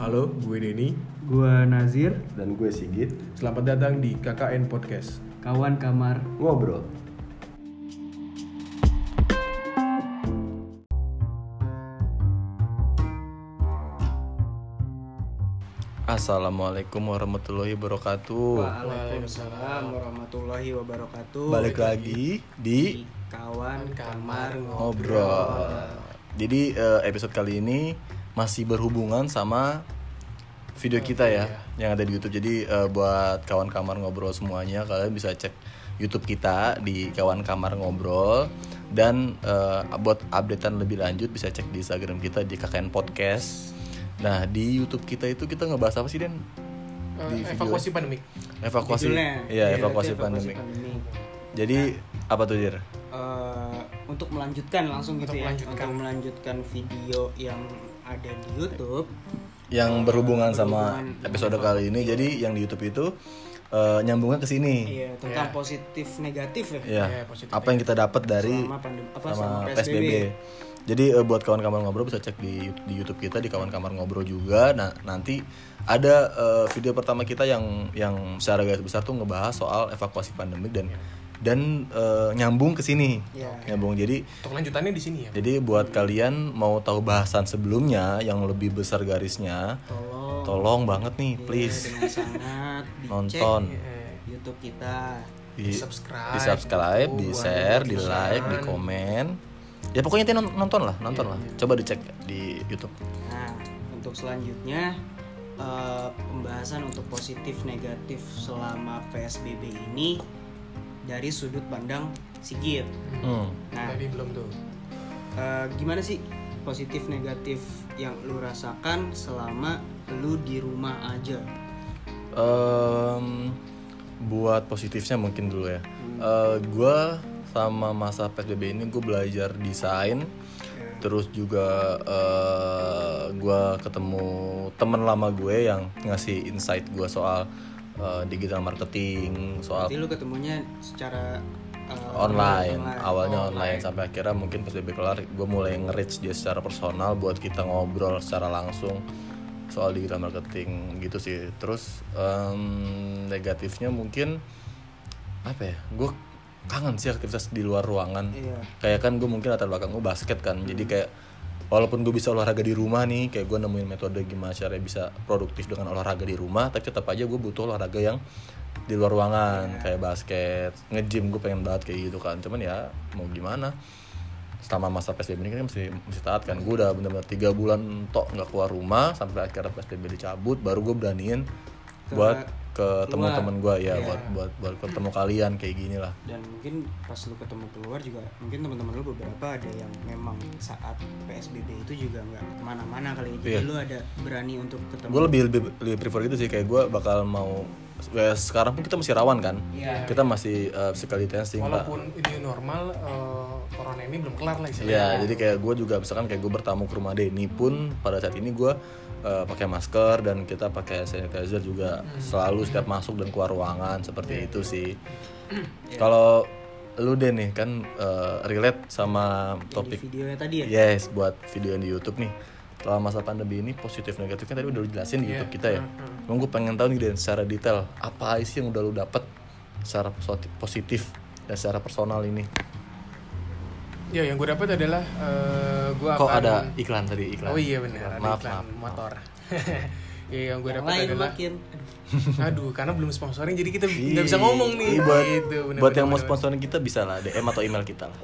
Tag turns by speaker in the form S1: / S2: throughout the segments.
S1: Halo, gue Denny.
S2: Gua Nazir,
S3: Dan gue Sigit
S1: Selamat datang di KKN Podcast.
S2: kawan kamar.
S3: Ngobrol
S4: Assalamualaikum warahmatullahi wabarakatuh.
S2: Waalaikumsalam warahmatullahi wabarakatuh.
S4: Balik lagi di
S2: kawan kamar
S4: ngobrol. Jadi eh, episode kali ini masih berhubungan sama video kita ya yang ada di YouTube. Jadi eh, buat kawan kamar ngobrol semuanya kalian bisa cek YouTube kita di kawan kamar ngobrol dan eh, buat updatean lebih lanjut bisa cek di Instagram kita di KKN Podcast. Nah di YouTube kita itu kita ngebahas apa sih Den? Di video-
S1: evakuasi pandemik.
S4: Evakuasi, iya
S2: Iya,
S4: evakuasi
S2: itu
S4: pandemi.
S2: pandemik.
S4: Jadi apa tuh Dir?
S2: Eh, untuk melanjutkan langsung gitu
S1: Untuk
S2: ya.
S1: melanjutkan.
S2: Untuk melanjutkan video yang ada di YouTube.
S4: Yang berhubungan sama
S2: berhubungan
S4: episode kali ini. Jadi yang di YouTube itu eh, nyambungnya ke sini.
S2: Iya, tentang positif negatif ya.
S4: Ya.
S1: Iya, positif
S4: Apa yang kita dapat dari
S2: apa
S4: sama
S2: sama
S4: PSBB.
S2: PSBB.
S4: Jadi eh, buat kawan kamar ngobrol bisa cek di di YouTube kita di kawan kamar ngobrol juga. Nah, nanti ada eh, video pertama kita yang yang secara garis besar tuh ngebahas soal evakuasi pandemi dan dan eh, nyambung ke sini.
S2: Iya.
S4: Nyambung. Jadi
S1: Untuk lanjutannya di sini ya.
S4: jadi buat kalian mau tahu bahasan sebelumnya yang lebih besar garisnya,
S2: Tolong
S4: tolong banget nih,
S2: iya,
S4: please
S2: sangat dicek
S4: nonton,
S2: YouTube kita.
S4: di, di subscribe, di
S1: buat
S4: share, di like, di komen. Ya pokoknya nanti nonton lah, nonton lah. Coba dicek di YouTube.
S2: Nah, untuk selanjutnya eh, pembahasan untuk positif negatif selama PSBB ini dari sudut pandang Sigit.
S4: Hmm.
S2: Nah,
S1: Tadi belum tuh.
S2: eh, gimana sih positif negatif yang lu rasakan selama lu di rumah aja?
S4: Em, buat positifnya mungkin dulu ya. Eh, gua sama masa PSBB ini gue belajar desain. Terus juga eh, gua ketemu temen lama gue yang ngasih insight gua soal eh, digital marketing, soal
S2: Berarti lu ketemunya secara eh,
S4: online.
S2: online.
S4: Awalnya online. sampai akhirnya mungkin PSBB kelar gue mulai nge-reach dia secara personal buat kita ngobrol secara langsung soal digital marketing gitu sih. Terus em, negatifnya mungkin apa ya? Gue kangen sih aktivitas di luar ruangan.
S2: Iya.
S4: Kayak kan gue mungkin latar belakang gue basket kan. Jadi kayak walaupun gue bisa olahraga di rumah nih, kayak gue nemuin metode gimana caranya bisa produktif dengan olahraga di rumah, tapi tetap aja gue butuh olahraga yang di luar ruangan kayak basket, nge-gym gue pengen banget kayak gitu kan. Cuman ya mau gimana? Selama masa PSBB ini kan mesti mesti taat kan. Gue udah bener-bener tiga bulan tok nggak keluar rumah sampai akhirnya PSBB dicabut, baru gue beraniin buat ke teman-teman gue ya, buat buat buat ketemu kalian kayak gini lah.
S2: dan mungkin pas lu ketemu keluar juga mungkin teman-teman lu beberapa ada yang memang saat PSBB itu juga nggak ke mana-mana kali jadi
S4: Iya.
S2: lu ada berani untuk ketemu
S4: gue lebih, lebih lebih prefer gitu sih kayak gue bakal mau ya sekarang pun kita masih rawan kan
S2: Iya.
S4: kita masih uh, physical distancing Pak.
S1: Walaupun ini normal, eh, corona ini belum kelar lah istilahnya.
S4: ya jadi kayak gue juga misalkan kayak gue bertamu ke rumah Denny pun pada saat ini gue uh, pakai masker dan kita pakai sanitizer juga selalu setiap masuk dan keluar ruangan seperti itu sih kalau lu deh nih kan uh, relate sama topik
S2: videonya tadi ya
S4: Yes, buat video yang di YouTube nih. Selama masa pandemi ini positif negatifnya tadi udah jelasin di YouTube kita ya. Cuma gue pengen tahu nih Dan secara detail apa aja sih yang udah lu dapet secara posi- positif dan secara personal ini.
S1: Ya, yang gue dapat adalah eh, gue
S4: Kok
S1: akan
S4: ada iklan tadi iklan?
S1: Oh iya benar,
S4: Maaf,
S1: iklan
S4: maaf.
S1: motor. ya yang gue dapat adalah
S2: makin
S1: aduh karena belum sponsorin jadi kita nggak bisa ngomong nih
S4: Iya, buat,
S1: gitu, bener,
S4: buat
S1: bener,
S4: yang mau sponsorin kita bisa lah DM atau email kita lah.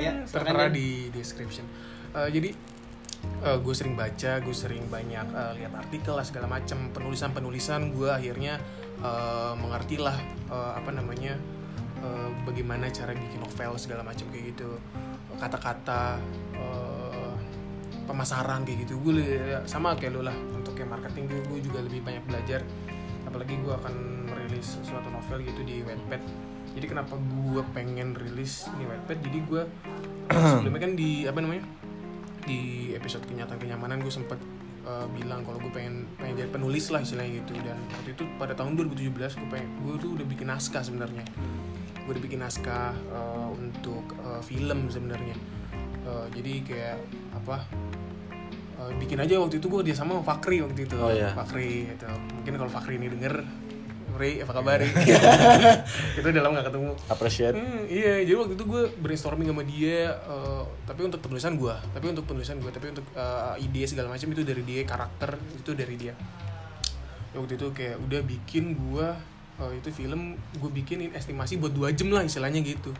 S2: ya
S1: tertera di description Eh, jadi gue sering baca gue sering banyak eh, lihat artikel lah segala macam penulisan penulisan gue akhirnya eh, mengertilah eh, apa namanya eh, bagaimana cara bikin novel segala macam kayak gitu. Kata-kata eh, pemasaran kayak gitu. Gue sama kayak lo lah untuk yang marketing gue gue juga lebih banyak belajar. Apalagi gue akan merilis suatu novel gitu di Wattpad. Jadi kenapa gue pengen rilis di Wattpad? Jadi gue sebelumnya kan di apa namanya di episode kenyataan kenyamanan gue sempet uh, bilang kalau gue pengen pengen jadi penulis lah istilahnya gitu. Dan waktu itu pada tahun 2017 gue pengen gue tuh udah bikin naskah sebenarnya gue udah bikin naskah uh, untuk uh, film sebenarnya. Uh, jadi kayak apa eh, bikin aja waktu itu gue dia sama Fakri waktu itu.
S4: Oh, iya.
S1: Fakri gitu. Mungkin kalau Fakri ini denger Ri apa kabar kita udah lama gak ketemu.
S4: Appreciate.
S1: Hmm, iya, jadi waktu itu gue brainstorming sama dia, eh, tapi untuk penulisan gue, tapi untuk penulisan gue, tapi untuk eh, ide segala macam itu dari dia, karakter itu dari dia. Ya, waktu itu kayak udah bikin gue eh, itu film gue bikin estimasi buat dua jam lah istilahnya gitu,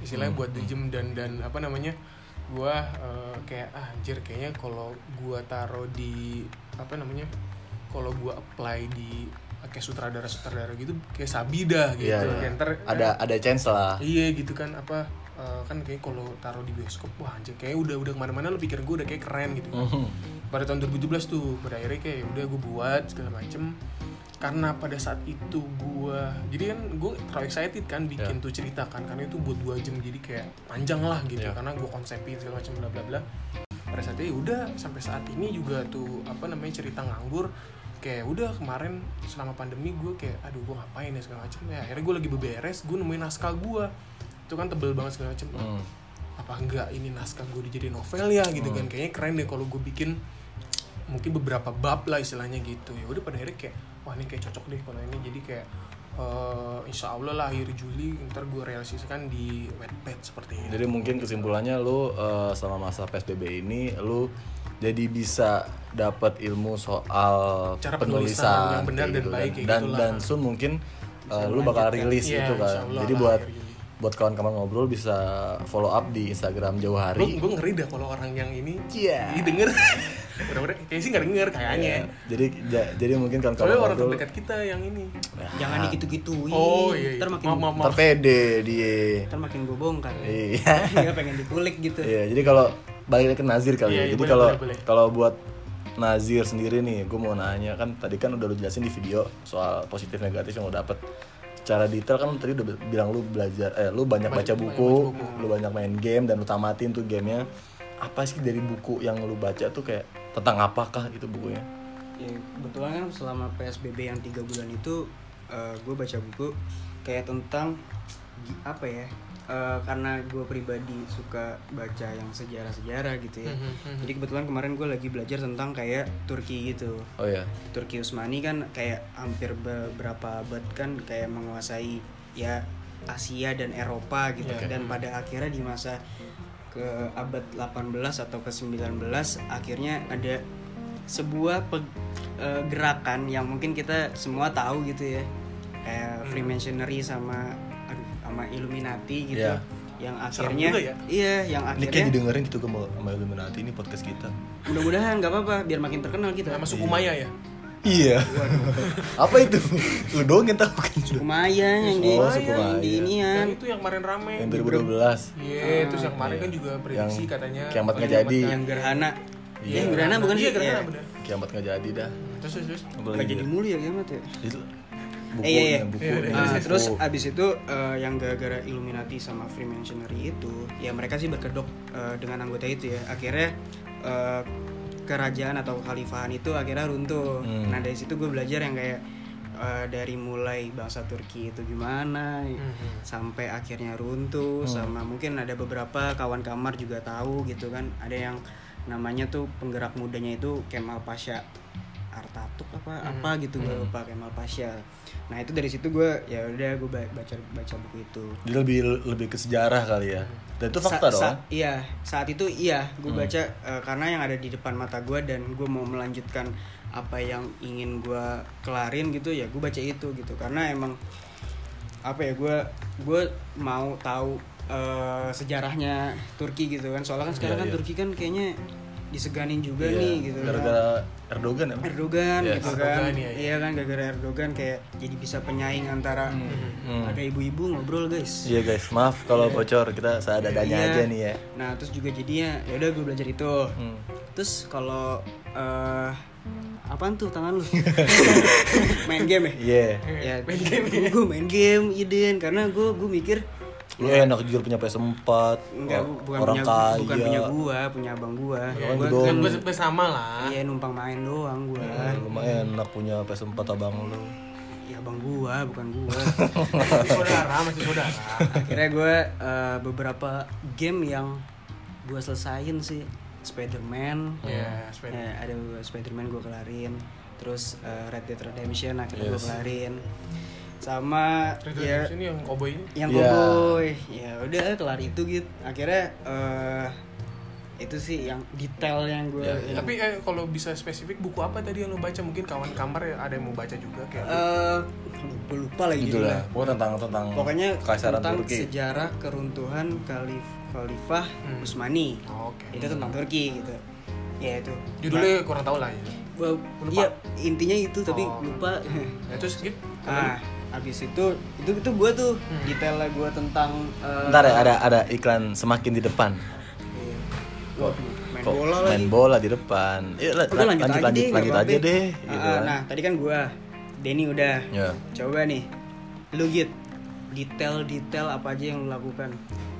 S1: istilahnya buat dua jam dan dan apa namanya gue eh, kayak ah, anjir kayaknya kalau gue taruh di apa namanya kalau gue apply di kayak sutradara sutradara gitu kayak Sabida gitu
S4: Iya, iya.
S1: kayak ntar
S4: ada ada chance lah
S1: Iya gitu kan apa eh, kan kayak kalau taruh di bioskop wah anjir kayak udah udah ke mana-mana lo pikir gue udah kayak keren gitu.
S4: Mhm.
S1: Pada tahun 2017 tuh pada akhirnya kayak udah gue buat segala macem karena pada saat itu gue jadi kan gue terlalu excited kan bikin
S4: Ya.
S1: tuh cerita kan karena itu buat dua jam jadi kayak panjang lah gitu
S4: Ya.
S1: karena gue konsepin segala macam bla bla bla. Pada saat itu ya udah sampai saat ini juga tuh apa namanya cerita nganggur kayak udah kemarin selama pandemi gue kayak aduh gue ngapain ya segala macam. Ya akhirnya gue lagi beberes gue nemuin naskah gue itu kan tebel banget segala macam.
S4: Hmm.
S1: apa enggak ini naskah gue dijadiin novel ya gitu kan. Kayaknya keren deh kalau gue bikin mungkin beberapa bab lah istilahnya gitu. Ya udah pada akhirnya kayak wah ini kayak cocok deh kalau ini jadi kayak eh, insya Allah lah akhir Juli ntar gue realisasikan di Wattpad seperti itu
S4: Jadi mungkin kesimpulannya lu eh, selama masa PSBB ini lu jadi bisa dapat ilmu soal
S1: Cara
S4: penulisan,
S1: penulisan yang benar dan
S4: gitu
S1: baik
S4: dan
S1: gitulah.
S4: dan soon mungkin eh, lu bakal rilis
S1: Iya,
S4: itu
S1: insya
S4: kan.
S1: Allah
S4: Jadi buat buat kawan-kawan ngobrol bisa follow up di Instagram jauh hari.
S1: gue ngeri dah kalau orang yang ini. Ih, denger mudah-mudahan kayak sih nggak denger kayaknya
S4: Ya, jadi ja- jadi mungkin kawan-kawan
S1: soalnya orang
S4: ngobrol
S1: terdekat kita yang ini
S2: Jangan digitu-gituin.
S1: oh iya, iya.
S2: Ntar makin
S1: maaf maaf maaf
S4: terpede dia.
S2: ntar makin gue bongkar.
S4: Iya.
S2: Dia pengen dikulik gitu.
S4: Iya, jadi kalau balik ke Nazir kali
S1: Iya,
S4: ya.
S1: iya,
S4: Jadi
S1: boleh,
S4: kalau kalau buat Nazir sendiri nih, gue mau nanya kan tadi kan udah lu jelasin di video soal positif negatif yang lo dapet. Secara detail kan tadi udah bilang lu belajar, eh lu banyak, baca buku,
S1: banyak baca buku.
S4: lu banyak main game dan lu tamatin tuh gamenya. Apa sih dari buku yang lu baca tuh kayak tentang apakah itu bukunya?
S2: Ya, kebetulan kan selama PSBB yang tiga bulan itu gue baca buku kayak tentang apa ya eh, karena gue pribadi suka baca yang sejarah-sejarah gitu ya
S1: Mhm, mhm.
S2: jadi kebetulan kemarin gue lagi belajar tentang kayak Turki gitu
S4: Oh ya.
S2: Turki Utsmani kan kayak hampir beberapa abad kan kayak menguasai ya Asia dan Eropa gitu
S1: Iya.
S2: dan pada akhirnya di masa ke abad 18 atau ke 19 akhirnya ada sebuah pe- eh, gerakan yang mungkin kita semua tahu gitu ya kayak Freemasonry sama aduh sama Illuminati gitu
S4: Iya.
S2: yang akhirnya
S1: juga ya.
S2: iya yang
S4: Ini kayak
S2: akhirnya
S4: didengerin gitu ke sama Illuminati ini podcast kita.
S2: mudah-mudahan nggak apa-apa biar makin terkenal kita
S1: sama suku Maya ya
S4: Iya. Apa itu? Lu doang yang tahu kan?
S2: Kumaya yang di
S4: Oh,
S2: yang di inian
S1: yang itu yang kemarin rame
S4: Yang
S1: di
S4: 2012.
S1: Iya, terus yang kemarin kan juga prediksi
S4: Yang
S1: katanya
S4: kiamat nggak
S1: kiamat
S4: jadi.
S1: kan.
S2: yang gerhana
S4: Iya.
S2: yang gerhana bukan
S1: Iya,
S2: sih
S1: gerhana
S2: Iya.
S1: bener.
S4: Kiamat nggak jadi dah.
S1: Terus terus terus.
S4: Apalagi
S2: nggak jadi
S4: dia.
S2: mulu ya kiamat ya
S4: Itu buku
S2: Eh, iya, iya.
S4: buku
S1: Iya, iya.
S2: Nah,
S4: buku.
S2: terus abis itu eh, yang gara-gara Illuminati sama Freemasonry itu ya mereka sih berkedok eh, dengan anggota itu ya akhirnya eh, kerajaan atau kekhalifahan itu akhirnya runtuh
S4: Hmm.
S2: nah dari situ gue belajar yang kayak eh, dari mulai bangsa Turki itu gimana
S1: Mhm.
S2: sampai akhirnya runtuh sama mungkin ada beberapa kawan kamar juga tahu gitu kan ada yang namanya tuh penggerak mudanya itu Kemal Pasha Artatuk apa apa gitu gue lupa Kemal Pasha nah itu dari situ gue ya udah gue ba- baca baca buku itu.
S4: Jadi lebih lebih ke sejarah kali ya. Dan itu
S2: Sa-
S4: fakta
S2: sa-
S4: dong.
S2: iya. Saat itu iya gue baca eh, karena yang ada di depan mata gue dan gue mau melanjutkan apa yang ingin gue kelarin gitu ya gue baca itu gitu. Karena emang apa ya gue gue mau tahu eh, sejarahnya Turki gitu kan. Soalnya kan sekarang
S4: Iya,
S2: kan
S4: iya.
S2: Turki kan kayaknya diseganin juga
S4: Iya,
S2: nih gitu kan.
S4: Gara-gara Erdogan ya.
S2: Erdogan
S4: Yes.
S2: gitu kan
S1: Erdogan, iya, iya.
S2: iya kan gara-gara Erdogan kayak jadi bisa penyaing antara
S4: Hmm.
S2: ada ibu-ibu ngobrol guys
S4: Iya guys, maaf kalau bocor kita seadanya
S2: Iya.
S4: aja nih ya.
S2: Nah terus juga jadinya ya udah gue belajar itu.
S4: Hmm.
S2: Terus kalau eh apaan tuh tangan lu? main game ya?
S4: Iya.
S2: Ya main game. Gue main game iden karena gue gue mikir
S4: Lu enak jujur punya PS4.
S2: enggak bukan
S4: orang
S2: punya
S4: kaya.
S2: bukan punya gua, punya abang gua.
S4: Abang
S2: Gua
S4: gua
S2: kan
S1: Kan bersama lah.
S2: iya numpang main doang gua.
S4: Lumayan enak punya PS4 abang lu.
S2: Ya abang gua, bukan gua.
S1: Masih saudara, masih saudara.
S2: Akhirnya gua eh, beberapa game yang gua selesain sih. Spider-Man
S1: Iya, Spider-
S2: Ya, ada Spider-Man gue kelarin terus eh, Red Dead Redemption akhirnya
S4: Yes.
S2: kelarin sama
S1: Dead
S2: ya
S1: ini yang cowboy ini?
S2: yang
S4: Iya.
S2: cowboy. Ya udah kelar itu gitu akhirnya eh itu sih yang detail yang gue
S4: Ya,
S2: yang-
S1: tapi eh, kalau bisa spesifik buku apa tadi yang lo baca? Mungkin kawan kamar ya ada yang mau baca juga kayak
S2: eh gue lupa lagi
S4: gitu lah pokoknya tentang tentang
S2: pokoknya tentang
S4: Turki.
S2: sejarah keruntuhan Khalif Khalifah
S1: Hmm.
S2: Utsmani.
S1: Oh, oke.
S2: Itu tentang Turki gitu. Ya itu.
S1: Judulnya kurang tahu lah ya.
S2: iya intinya itu tapi
S1: Oh.
S2: lupa.
S1: Ya terus gitu
S2: ah habis itu itu itu gue tuh
S1: Hmm.
S2: detailnya gue tentang eh,
S4: Ntar ya ada ada iklan semakin di depan.
S2: iya. Waduh, main
S4: Kok
S2: bola
S4: main
S2: lagi
S4: bola di depan. Iya, la-
S2: udah
S4: la-
S2: lanjut, aja
S4: lanjut,
S2: deh
S4: lanjut aja deh.
S2: Ah,
S4: Gitu kan.
S2: nah tadi kan gue Denny udah
S4: Ya.
S2: coba nih lu git detail-detail apa aja yang lu lakukan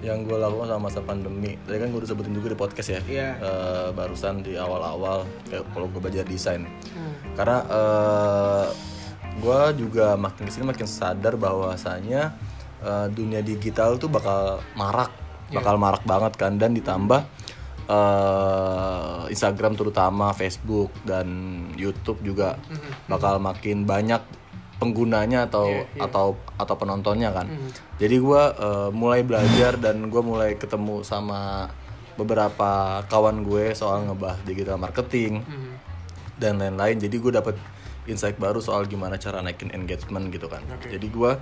S4: Yang gue lakukan sama masa pandemi. Tadi kan gue udah sebutin juga di podcast ya.
S2: Iya.
S4: Eh, barusan di awal-awal kayak kalau gue belajar desain.
S1: Hmm.
S4: Karena eh gue juga makin ke sini makin sadar bahwasanya eh, dunia digital tuh bakal marak, bakal marak banget kan dan ditambah eh, Instagram terutama Facebook dan YouTube juga bakal makin banyak penggunanya atau
S1: Iya, iya.
S4: atau atau penontonnya kan. Jadi gue eh, mulai belajar dan gue mulai ketemu sama beberapa kawan gue soal ngebahas digital marketing
S1: Hmm.
S4: dan lain-lain jadi gue dapet insight baru soal gimana cara naikin engagement gitu kan
S1: Oke.
S4: jadi gue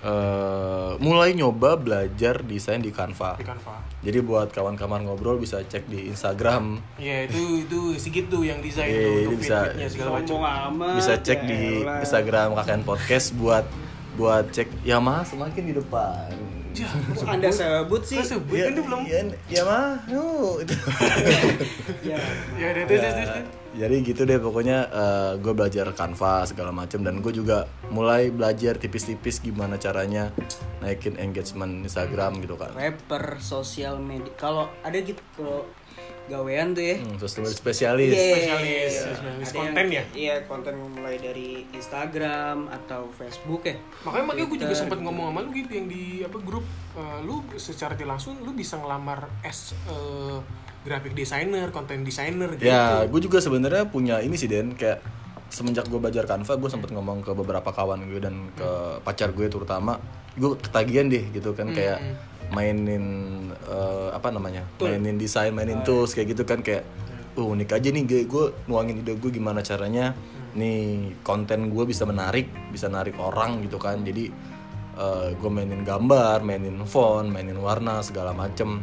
S4: eh, mulai nyoba belajar desain di Canva
S1: di Canva
S4: jadi buat kawan-kawan ngobrol bisa cek di Instagram
S1: Iya itu itu Sigit tuh yang desain
S4: Iya,
S1: tuh untuk
S4: bisa-
S1: segala macam.
S2: Amat
S4: bisa cek
S2: ya
S4: di
S2: elah.
S4: Instagram kakek podcast buat buat cek ya mas semakin di depan
S1: Ya,
S2: anda sebut sih
S1: Lu sebut
S4: ya,
S1: kan dia belum.
S4: ya, ya mah nu. itu.
S2: ya
S1: Ya udah terus terus, terus.
S4: Ya, jadi gitu deh pokoknya gue belajar Canva segala macam dan gue juga mulai belajar tipis-tipis gimana caranya naikin engagement Instagram gitu kan.
S2: rapper sosial media kalau ada gitu kalau gawean tuh ya
S4: Hmm, terus spesialis.
S2: Iya,
S1: Spesialis,
S2: iya.
S1: spesialis
S2: Ada
S1: konten
S2: yang-
S1: ya?
S2: Iya, konten mulai dari Instagram atau Facebook ya.
S1: Makanya makanya gue juga sempat ngomong sama lu gitu yang di apa grup eh, lu secara langsung lu bisa ngelamar as eh, graphic designer, content designer gitu.
S4: Ya, gue juga sebenarnya punya ini sih Den. Kayak semenjak gue belajar Canva gue sempet ngomong ke beberapa kawan gue dan ke pacar gue terutama gue ketagihan deh gitu kan kayak mainin eh, apa namanya mainin desain mainin tools kayak gitu kan kayak uh unik aja nih gue gue nuangin ide gue gimana caranya nih konten gue bisa menarik bisa narik orang gitu kan. Jadi gue mainin gambar mainin font mainin warna segala macem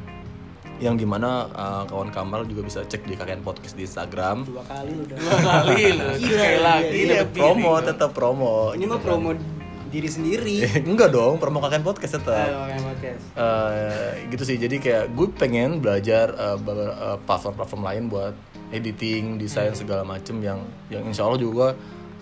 S4: yang di mana uh, kawan Kamal juga bisa cek di kakek podcast di Instagram.
S2: Dua kali lu udah.
S1: Dua kali lu
S2: Gila,
S1: sekali
S2: iya,
S1: lagi
S4: Iya,
S1: dapet
S4: promo
S1: diri.
S4: tetap promo.
S2: Ini mah promo diri sendiri.
S4: Enggak dong, promo kakek podcast tetap.
S2: Ayo, yang podcast.
S4: Eh, gitu sih jadi kayak gue pengen belajar eh, platform-platform lain buat editing desain segala macem yang yang insya Allah juga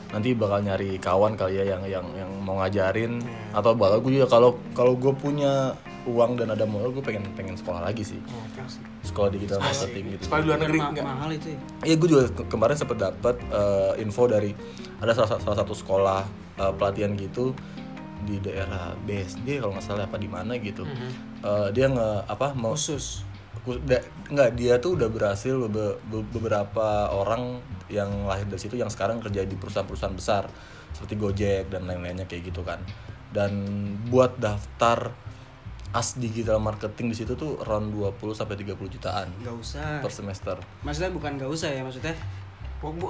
S4: nanti bakal nyari kawan kali ya yang yang yang mau ngajarin atau bahkan gue juga kalau kalau gue punya uang dan ada modal gue pengen pengen sekolah lagi sih
S1: sih.
S4: sekolah digital marketing gitu
S1: Sekolah di luar negeri enggak?
S2: mahal itu ya.
S4: Iya, gue juga ke- kemarin sempat dapat eh, info dari ada salah, salah satu sekolah eh, pelatihan gitu di daerah BSD kalau nggak salah apa di mana gitu. Eh, dia nge apa mau
S2: Khusus.
S4: nggak dia tuh udah berhasil bebe- be- beberapa orang yang lahir dari situ yang sekarang kerja di perusahaan-perusahaan besar seperti Gojek dan lain-lainnya kayak gitu kan. Dan buat daftar as digital marketing di situ tuh around 20 sampai 30 jutaan
S2: Gak usah.
S4: per semester.
S2: Maksudnya bukan gak usah ya maksudnya.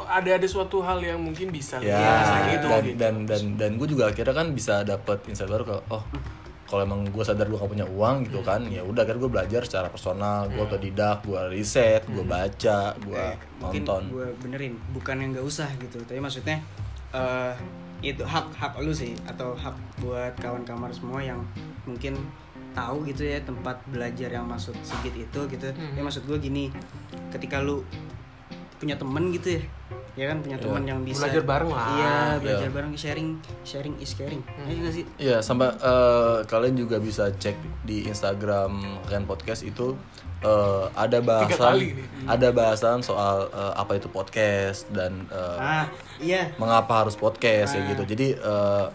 S1: Ada ada suatu hal yang mungkin bisa
S4: ya
S1: bisa gitu,
S4: dan,
S1: gitu.
S4: dan dan dan gue juga akhirnya kan bisa dapet insight baru kalau oh kalau emang gue sadar gue gak punya uang gitu kan ya udah akhirnya gue belajar secara personal gue otodidak gue riset gue baca gue
S2: Eh, mungkin
S4: nonton
S2: gue benerin bukan yang gak usah gitu tapi maksudnya eh itu hak hak lu sih atau hak buat kawan kamar semua yang mungkin tahu gitu ya tempat belajar yang maksud Sigit itu gitu. Ya maksud gue gini ketika lu punya temen gitu ya ya kan punya teman yang bisa
S1: Belajar bareng lah.
S2: iya belajar
S4: Iya.
S2: bareng sharing sharing is caring. Ya nggak sih?
S4: Iya, sama eh, kalian juga bisa cek di Instagram kalian podcast itu eh, ada bahasan ada bahasan soal eh, apa itu podcast dan eh,
S2: ah iya.
S4: mengapa harus podcast ya gitu. Jadi eh,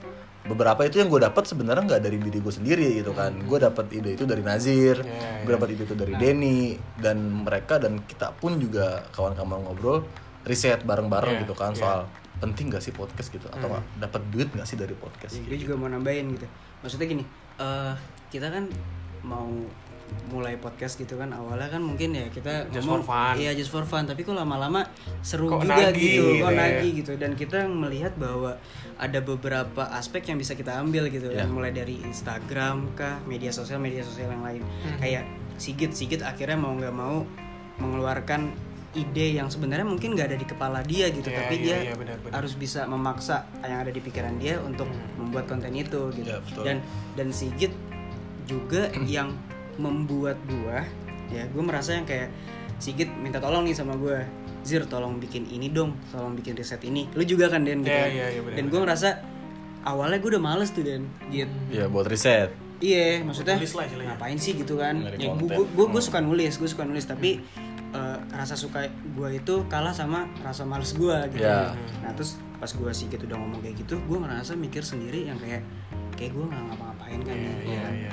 S4: beberapa itu yang gue dapat sebenarnya nggak dari diri gue sendiri gitu kan. Gue dapat ide itu dari Nazir
S1: Iya,
S4: gue dapat ide itu dari Denny dan mereka dan kita pun juga kawan kawan ngobrol riset bareng-bareng gitu kan soal penting gak sih podcast gitu atau nggak dapat duit gak sih dari podcast
S2: Ya, gue juga mau nambahin gitu. Maksudnya gini eh kita kan mau mulai podcast gitu kan awalnya kan mungkin ya kita
S1: Just
S2: ngomong,
S1: for fun.
S2: iya just for fun tapi kok lama-lama seru
S1: Kok
S2: juga
S1: nagih
S2: gitu
S1: gitu
S2: kok
S1: ya.
S2: nagih gitu dan kita melihat bahwa ada beberapa aspek yang bisa kita ambil gitu kan mulai dari Instagram kah media sosial media sosial yang lain kayak Sigit Sigit akhirnya mau nggak mau mengeluarkan ide yang sebenarnya mungkin nggak ada di kepala dia gitu
S1: Iya,
S2: tapi
S1: iya,
S2: dia
S1: iya, benar, benar.
S2: harus bisa memaksa yang ada di pikiran dia untuk membuat konten itu gitu
S4: Ya, betul.
S2: dan dan Sigit juga yang membuat gua ya gue merasa yang kayak Sigit minta tolong nih sama gua Zir tolong bikin ini dong tolong bikin riset ini lu juga kan Den gitu
S1: Iya,
S2: kan?
S1: iya, iya, benar,
S2: dan gue ngerasa awalnya gue udah males tuh Den Git
S4: ya buat riset
S2: Iya, maksudnya
S1: Nulis lah
S2: ngapain sih gitu kan? Ya, gue gue suka nulis, gue suka nulis tapi eh, rasa suka gue itu kalah sama rasa males gue gitu.
S4: Ya.
S2: Nah terus pas gue sikit udah ngomong kayak gitu, gue ngerasa mikir sendiri yang kayak kayak gue nggak ngapa-ngapain kan
S1: Iya,
S2: nih.
S1: iya,
S2: kan?
S1: iya.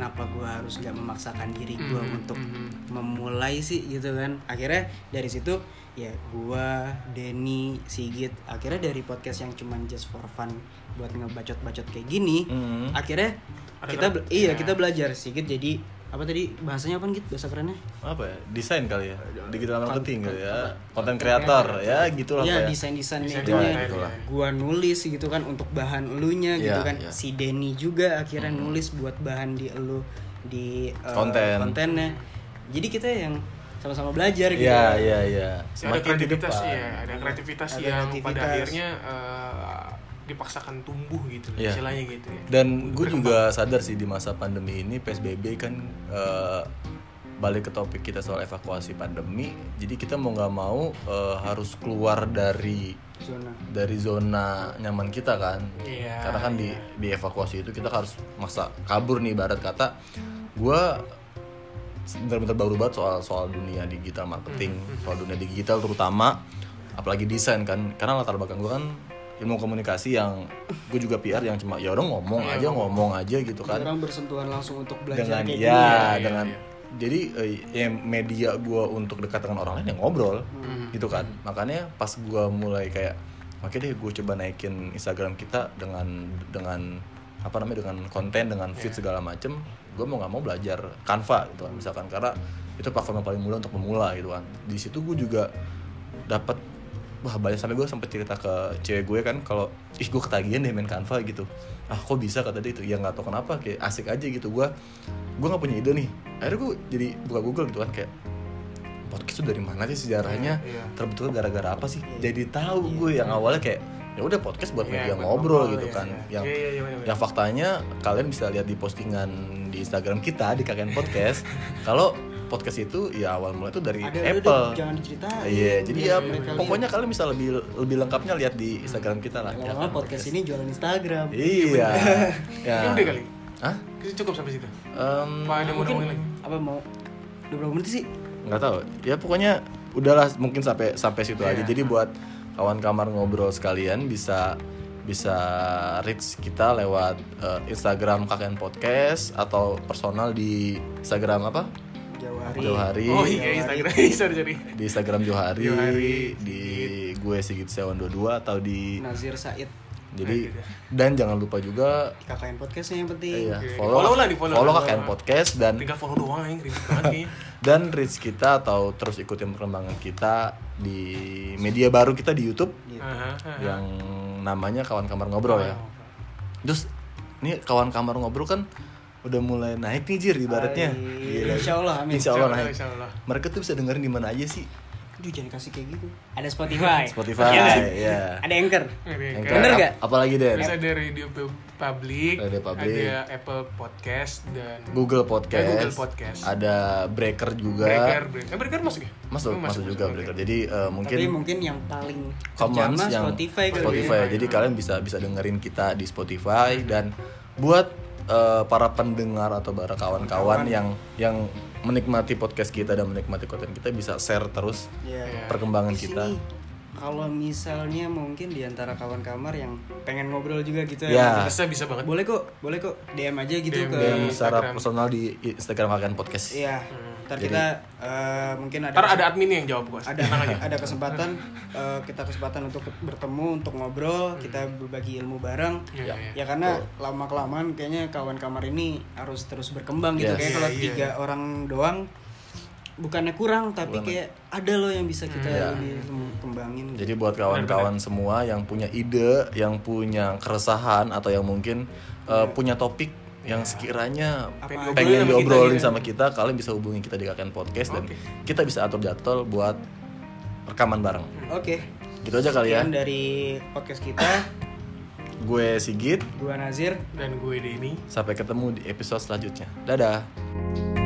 S2: Kenapa gue harus nggak memaksakan diri gue
S1: Mhm,
S2: untuk
S1: mhm.
S2: memulai sih gitu kan? Akhirnya dari situ ya gue, Denny, Sigit, akhirnya dari podcast yang cuman just for fun buat ngebacot-bacot kayak gini,
S4: Mhm.
S2: akhirnya
S1: Ada
S2: kita iya
S1: Ya.
S2: kita belajar sedikit jadi apa tadi bahasanya apa gitu bahasa kerennya?
S4: Apa ya? Desain kali ya? Digital marketing kali ya? Konten kreator ya gitulah
S2: ya
S4: apa ya.
S2: desain desain
S1: desain,
S4: itulah.
S2: gua nulis gitu kan untuk bahan elunya gitu
S4: Iya,
S2: kan.
S4: iya.
S2: si Denny juga akhirnya nulis buat bahan di elu di uh,
S4: Konten.
S2: kontennya. Jadi kita yang sama-sama belajar gitu.
S4: Iya iya iya.
S1: ada
S4: Semakin
S1: kreativitas ya ada kreativitas
S2: Ada
S1: yang pada
S2: kreativitas.
S1: akhirnya eh, dipaksakan tumbuh gitu
S4: Iya.
S1: istilahnya gitu ya
S4: Dan gue juga sadar sih di masa pandemi ini PSBB kan eh, balik ke topik kita soal evakuasi pandemi. Jadi kita mau nggak mau eh, harus keluar dari
S2: zona
S4: dari zona nyaman kita kan.
S1: Iya,
S4: Karena kan di di evakuasi itu kita harus maksa kabur nih ibarat kata. Gue bener-bener baru banget soal soal dunia digital marketing, soal dunia digital terutama apalagi desain kan. Karena latar belakang gue kan ilmu komunikasi yang gue juga PR yang cuma ya udah ngomong aja ngomong. aja gitu kan.
S2: orang bersentuhan langsung untuk
S4: dengan
S2: belajar kayak
S4: ya,
S1: ya, ya,
S4: dengan
S1: ya.
S4: jadi eh, ya media gue untuk dekat dengan orang lain ya ngobrol
S1: Hmm.
S4: gitu kan. Makanya pas gue mulai kayak oke deh gue coba naikin Instagram kita dengan dengan apa namanya dengan konten dengan feed segala macem gue mau nggak mau belajar Canva gitu kan. Misalkan karena itu platform yang paling mudah untuk pemula gitu kan. Di situ gue juga dapat wah banyak sampai gue sampai cerita ke cewek gue kan kalau ih gue ketagihan deh main Canva gitu. Ah kok bisa? kata dia itu. Ya nggak tahu kenapa kayak asik aja gitu. Gue gue nggak punya ide nih. Akhirnya gue jadi buka Google gitu kan kayak podcast itu dari mana sih sejarahnya?
S1: Iya, iya.
S4: terbentuk gara-gara apa sih? Jadi tahu gue yang awalnya kayak ya udah podcast buat
S1: Iya,
S4: media ngobrol
S1: ngobrol,
S4: gitu
S1: iya,
S4: kan.
S1: iya.
S4: yang
S1: Iya, iya, iya,
S4: yang faktanya kalian bisa lihat di postingan di Instagram kita di kakek podcast kalau podcast itu ya awal mulai itu dari
S2: ada
S4: Apple
S2: udah jangan diceritain
S4: Iya, jadi
S2: Biar
S4: ya
S2: mereka
S4: pokoknya kalian bisa lebih lebih lengkapnya lihat di Instagram kita lah. ya kan,
S2: podcast ini jualan Instagram
S4: Iya. ya.
S1: Ini udah kali
S4: Hah?
S1: Kita cukup sampai situ
S4: Em,
S1: apa ada mau lagi
S2: apa mau udah berapa menit sih
S4: nggak tahu. Ya pokoknya udahlah mungkin sampai sampai situ aja.
S1: Iya.
S4: Jadi buat kawan kamar ngobrol sekalian bisa bisa reach kita lewat eh, Instagram KKN Podcast atau personal di Instagram apa?
S2: Jawari
S4: Johari.
S1: oh iya Instagram sorry sorry
S4: Di Instagram Johari,
S1: Johari,
S4: di gue Sigit Sewan 22 atau di
S2: Nazir Said
S4: jadi dan jangan lupa juga
S2: di KKN podcastnya yang penting
S4: Iya,
S1: Oke.
S4: follow,
S1: Follow lah, di follow.
S4: follow KKN Podcast dan
S1: tinggal follow doang kayaknya
S4: dan reach kita atau terus ikutin perkembangan kita di media baru kita di YouTube
S2: Gitu.
S1: Aha, aha.
S4: yang namanya kawan kamar ngobrol ya. Terus ini kawan kamar ngobrol kan udah mulai naik nih jir ibaratnya. Gila.
S2: Insya Allah amin
S4: Insya Allah
S1: Insya Allah,
S4: naik.
S1: insya Allah.
S4: Mereka tuh bisa dengerin di mana aja sih?
S2: Aduh jangan kasih kayak gitu ada Spotify
S4: Spotify,
S2: Iya.
S4: ya.
S2: ada Anchor
S1: Ini
S4: Anchor.
S2: Bener?
S4: Ap- Apalagi deh.
S1: Terus ada radio pu- public,
S4: Radio public.
S1: ada Apple Podcast dan
S4: Google Podcast,
S1: Ya, Google Podcast.
S4: ada Breaker juga,
S1: Breaker, Breaker. Eh, Breaker masuk ya?
S4: masuk,
S1: Oh,
S4: masuk juga Breaker. Jadi eh, mungkin
S2: tapi mungkin yang paling terjamah
S4: yang
S2: Spotify kali
S4: Spotify.
S2: ya.
S4: Jadi kalian bisa bisa dengerin kita di Spotify dan buat eh, para pendengar atau para kawan-kawan yang yang menikmati podcast kita dan menikmati konten kita bisa share terus
S2: Iya.
S4: perkembangan
S2: Di
S4: kita.
S2: kalau misalnya mungkin di antara kawan kamar yang pengen ngobrol juga gitu
S4: Ya.
S1: bisa bisa banget
S2: boleh kok boleh kok DM aja gitu
S1: DM
S2: ke
S4: yang secara
S1: Instagram.
S4: personal di Instagram kalian podcast
S2: Iya, ntar kita eh, mungkin ada
S1: ntar ada admin yang jawab gue
S2: ada ada kesempatan eh, kita kesempatan untuk bertemu untuk ngobrol kita berbagi ilmu bareng.
S1: Iya, iya.
S2: ya karena lama kelamaan kayaknya kawan kamar ini harus terus berkembang gitu.
S4: Yes.
S2: kayak
S1: Iya,
S2: kalau
S1: iya,
S2: tiga orang doang bukannya kurang tapi kayak ada loh yang bisa kita
S4: Iya.
S2: lebih kembangin. Gitu.
S4: Jadi buat kawan-kawan semua yang punya ide, yang punya keresahan atau yang mungkin uh, punya topik yang sekiranya
S2: Apa
S4: pengen diobrolin
S1: Sama kita,
S4: kalian bisa hubungi kita di KKN Podcast dan kita bisa atur jadwal buat rekaman bareng.
S2: oke
S4: Gitu aja kali ya.
S2: dari podcast kita
S4: Gue Sigit,
S2: gua Nazir
S1: dan gue Denny
S4: sampai ketemu di episode selanjutnya. Dadah.